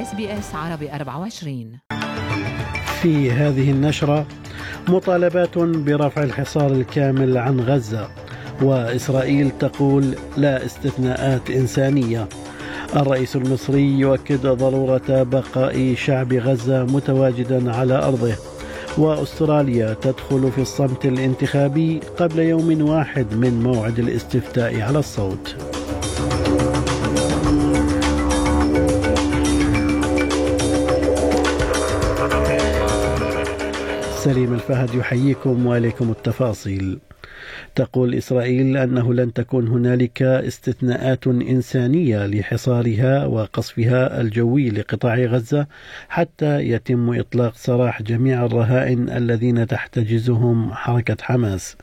SBS عربي 24 في هذه النشرة مطالبات برفع الحصار الكامل عن غزة وإسرائيل تقول لا استثناءات إنسانية. الرئيس المصري يؤكد ضرورة بقاء شعب غزة متواجدا على أرضه. وأستراليا تدخل في الصمت الانتخابي قبل يوم واحد من موعد الاستفتاء على الصوت. سليم الفهد يحييكم واليكم التفاصيل. تقول إسرائيل أنه لن تكون هنالك استثناءات إنسانية لحصارها وقصفها الجوي لقطاع غزة حتى يتم إطلاق سراح جميع الرهائن الذين تحتجزهم حركة حماس.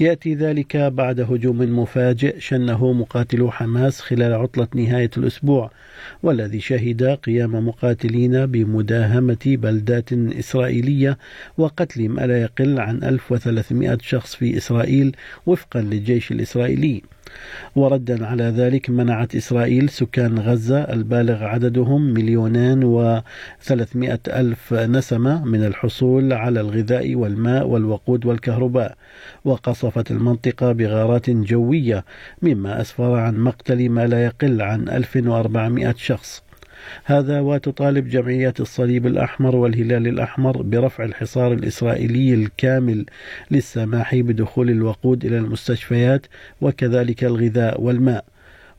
يأتي ذلك بعد هجوم مفاجئ شنه مقاتلو حماس خلال عطلة نهاية الأسبوع والذي شهد قيام مقاتلين بمداهمة بلدات إسرائيلية وقتل ما لا يقل عن 1300 شخص في إسرائيل وفقا للجيش الإسرائيلي. وردا على ذلك منعت إسرائيل سكان غزة البالغ عددهم مليونان وثلاثمائة ألف نسمة من الحصول على الغذاء والماء والوقود والكهرباء وقصفت المنطقة بغارات جوية مما أسفر عن مقتل ما لا يقل عن 1400 شخص. هذا وتطالب جمعيات الصليب الأحمر والهلال الأحمر برفع الحصار الإسرائيلي الكامل للسماح بدخول الوقود إلى المستشفيات وكذلك الغذاء والماء.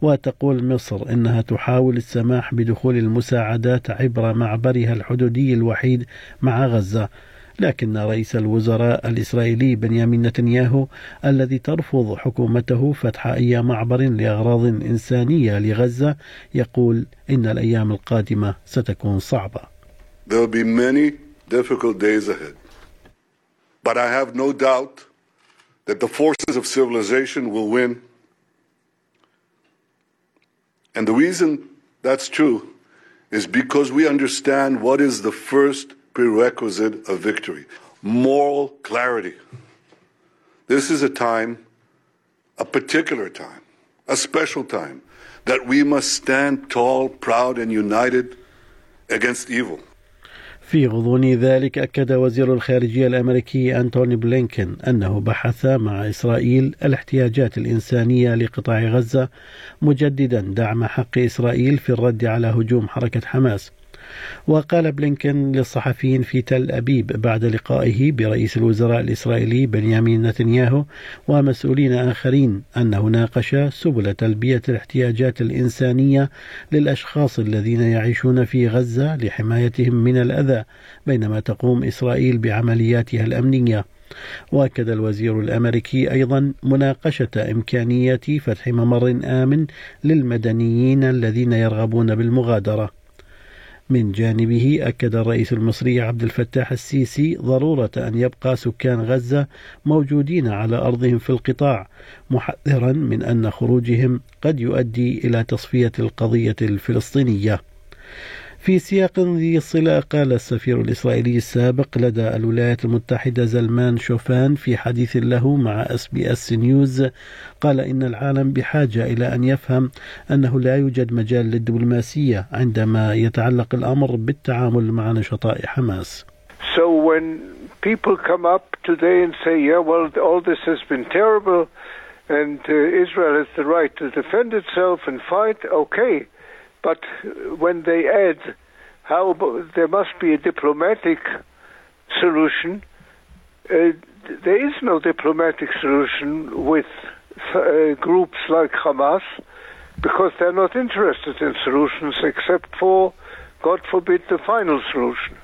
وتقول مصر إنها تحاول السماح بدخول المساعدات عبر معبرها الحدودي الوحيد مع غزة. لكن رئيس الوزراء الإسرائيلي بنيامين نتنياهو الذي ترفض حكومته فتح أي معبر لأغراض إنسانية لغزة يقول إن الأيام القادمة ستكون صعبة. There will be many difficult days ahead. But I have no doubt that the forces of civilization will win. And the reason that's true is because we understand what is the first prerequisite of victory moral clarity. This is a time, a particular time, a special time, that we must stand tall, proud, and united against evil. في غضون ذلك أكد وزير الخارجية الأمريكي أنتوني بلينكن أنه بحث مع إسرائيل الاحتياجات الإنسانية لقطاع غزة مجددا دعم حق إسرائيل في الرد على هجوم حركة حماس وقال بلينكن للصحفيين في تل أبيب بعد لقائه برئيس الوزراء الإسرائيلي بنيامين نتنياهو ومسؤولين آخرين أنه ناقش سبل تلبية الاحتياجات الإنسانية للأشخاص الذين يعيشون في غزة لحمايتهم من الأذى بينما تقوم إسرائيل بعملياتها الأمنية. وأكد الوزير الأمريكي أيضا مناقشة إمكانية فتح ممر آمن للمدنيين الذين يرغبون بالمغادرة. من جانبه أكد الرئيس المصري عبد الفتاح السيسي ضرورة أن يبقى سكان غزة موجودين على أرضهم في القطاع محذرا من أن خروجهم قد يؤدي إلى تصفية القضية الفلسطينية. في سياق ذي صلة قال السفير الإسرائيلي السابق لدى الولايات المتحدة زلمان شوفان في حديث له مع SBS News قال إن العالم بحاجة إلى أن يفهم أنه لا يوجد مجال للدبلوماسية عندما يتعلق الأمر بالتعامل مع نشطاء حماس. So when people come up today and say, yeah, well, all this has been terrible and uh, Israel has the right to defend itself and fight, okay. But when they add how there must be a diplomatic solution, uh, there is no diplomatic solution with uh, groups like Hamas because they're not interested in solutions except for, God forbid, the final solution.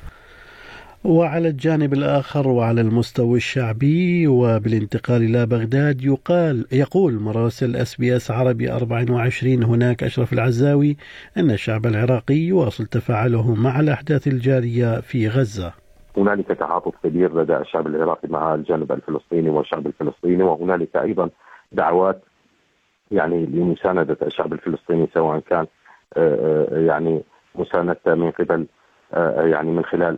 وعلى الجانب الآخر وعلى المستوى الشعبي وبالانتقال إلى بغداد يقال يقول مراسل أس بي أس عربي 24 هناك أشرف العزاوي أن الشعب العراقي يواصل تفاعله مع الأحداث الجارية في غزة. هنالك تعاطف كبير لدى الشعب العراقي مع الجانب الفلسطيني والشعب الفلسطيني وهنالك أيضا دعوات يعني لمساندة الشعب الفلسطيني سواء كان يعني مساندته من قبل يعني من خلال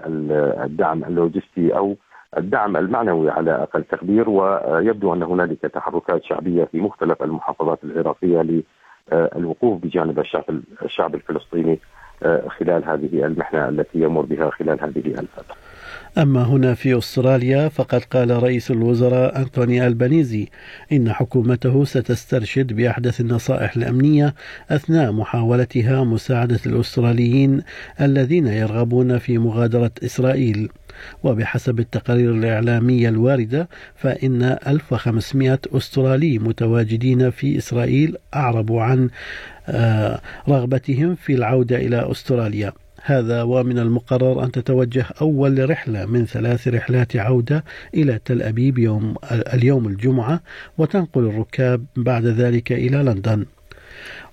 الدعم اللوجستي أو الدعم المعنوي على أقل تقدير ويبدو أن هنالك تحركات شعبية في مختلف المحافظات العراقية للوقوف بجانب الشعب الشعب الفلسطيني خلال هذه المحنة التي يمر بها خلال هذه الفترة. أما هنا في أستراليا فقد قال رئيس الوزراء أنتوني ألبانيزي إن حكومته ستسترشد بأحدث النصائح الأمنية أثناء محاولتها مساعدة الأستراليين الذين يرغبون في مغادرة إسرائيل. وبحسب التقارير الإعلامية الواردة فإن 1500 أسترالي متواجدين في إسرائيل أعربوا عن آه، رغبتهم في العودة إلى أستراليا. هذا ومن المقرر أن تتوجه أول رحلة من ثلاث رحلات عودة إلى تل أبيب يوم اليوم الجمعة وتنقل الركاب بعد ذلك إلى لندن.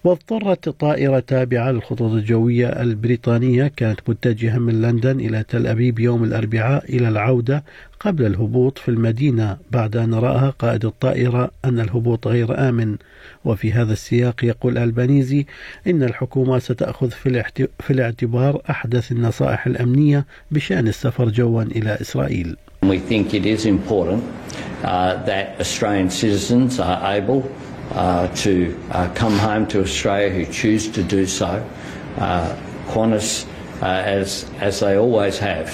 واضطرت طائرة تابعة للخطوط الجوية البريطانية كانت متجهة من لندن إلى تل أبيب يوم الأربعاء إلى العودة قبل الهبوط في المدينة بعد أن رأى قائد الطائرة أن الهبوط غير آمن. وفي هذا السياق يقول البانيزي إن الحكومة ستأخذ في الاعتبار أحدث النصائح الأمنية بشأن السفر جوا إلى إسرائيل. We think it is important uh, that Australian citizens are able to uh, come home to Australia who choose to do so. Uh, Qantas, uh, as, as they always have,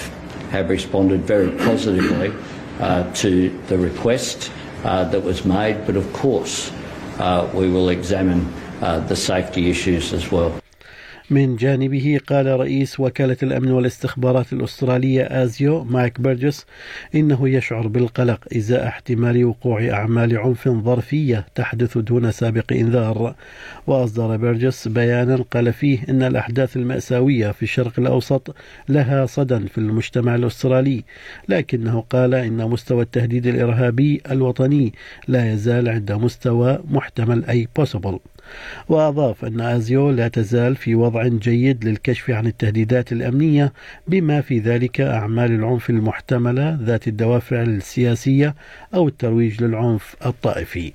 have responded very positively uh, to the request uh, that was made, but of course uh, we will examine uh, the safety issues as well. من جانبه قال رئيس وكالة الأمن والاستخبارات الأسترالية آزيو مايك بيرجس إنه يشعر بالقلق إزاء احتمال وقوع أعمال عنف ظرفية تحدث دون سابق إنذار. وأصدر بيرجس بيانا قال فيه إن الأحداث المأساوية في الشرق الأوسط لها صدى في المجتمع الأسترالي لكنه قال إن مستوى التهديد الإرهابي الوطني لا يزال عند مستوى محتمل أي possible. وأضاف أن آزيو لا تزال في وضع جيد للكشف عن التهديدات الأمنية بما في ذلك أعمال العنف المحتملة ذات الدوافع السياسية أو الترويج للعنف الطائفي.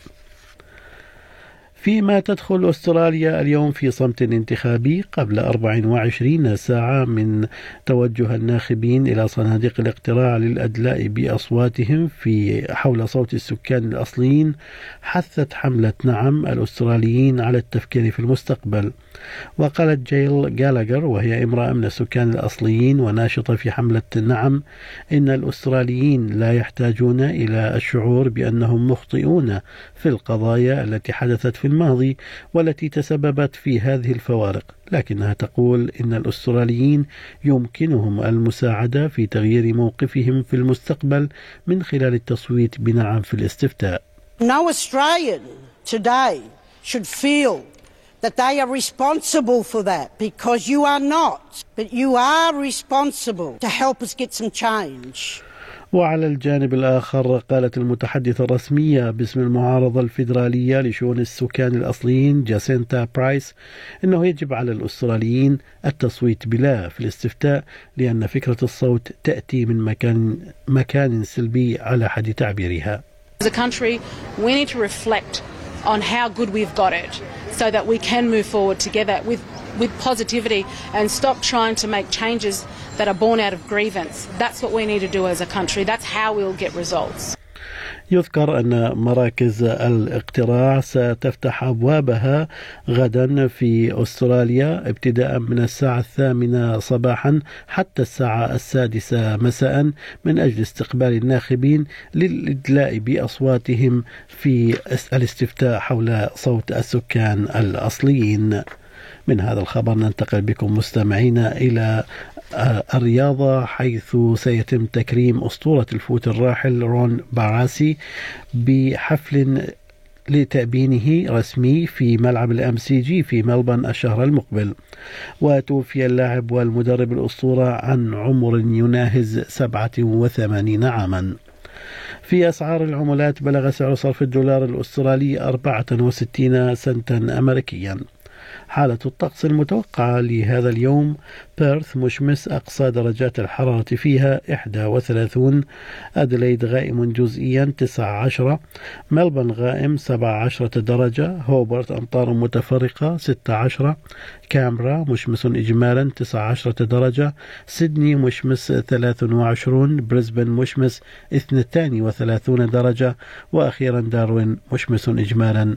فيما تدخل أستراليا اليوم في صمت انتخابي قبل 24 ساعة من توجه الناخبين إلى صناديق الاقتراع للأدلاء بأصواتهم في حول صوت السكان الأصليين حثت حملة نعم الأستراليين على التفكير في المستقبل. وقالت جيل جالاجر وهي امرأة من السكان الأصليين وناشطة في حملة نعم إن الأستراليين لا يحتاجون إلى الشعور بأنهم مخطئون في القضايا التي حدثت في الماضي والتي تسببت في هذه الفوارق لكنها تقول إن الأستراليين يمكنهم المساعدة في تغيير موقفهم في المستقبل من خلال التصويت بنعم في الاستفتاء No Australian today should feel that they are responsible for that because you are not. But you are responsible to help us get some change. وعلى الجانب الآخر قالت المتحدثة الرسمية باسم المعارضة الفيدرالية لشؤون السكان الأصليين جاسينتا برايس أنه يجب على الأستراليين التصويت بلا في الاستفتاء لأن فكرة الصوت تأتي من مكان مكان سلبي على حد تعبيرها. As a country, we need to reflect on how good we've got it so that we can move forward together with with positivity and stop trying to make changes that are born out of grievance. That's what we need to do as a country. That's how we'll get results. يذكر أن مراكز الاقتراع ستفتح أبوابها غدا في أستراليا ابتداء من الساعة الثامنة صباحا حتى الساعة السادسة مساء من أجل استقبال الناخبين للإدلاء بأصواتهم في الاستفتاء حول صوت السكان الأصليين من هذا الخبر ننتقل بكم مستمعينا إلى آه، الرياضة حيث سيتم تكريم أسطورة ال footy الراحل رون باراسي بحفل لتأبينه رسمي في ملعب ال MCG في ملبن الشهر المقبل. وتوفي اللاعب والمدرب الأسطورة عن عمر يناهز 87 عاما. في أسعار العملات بلغ سعر صرف الدولار الأسترالي 64 سنتا أمريكيا. حالة الطقس المتوقعة لهذا اليوم. بيرث مشمس أقصى درجات الحرارة فيها 31 أدليد غائم جزئيا 19 ملبن غائم 17 درجة. هوبرت أمطار متفرقة 16 كامبرا مشمس إجمالا 19 درجة. سيدني مشمس 23 بريسبن مشمس 32 درجة. وأخيرا داروين مشمس إجمالا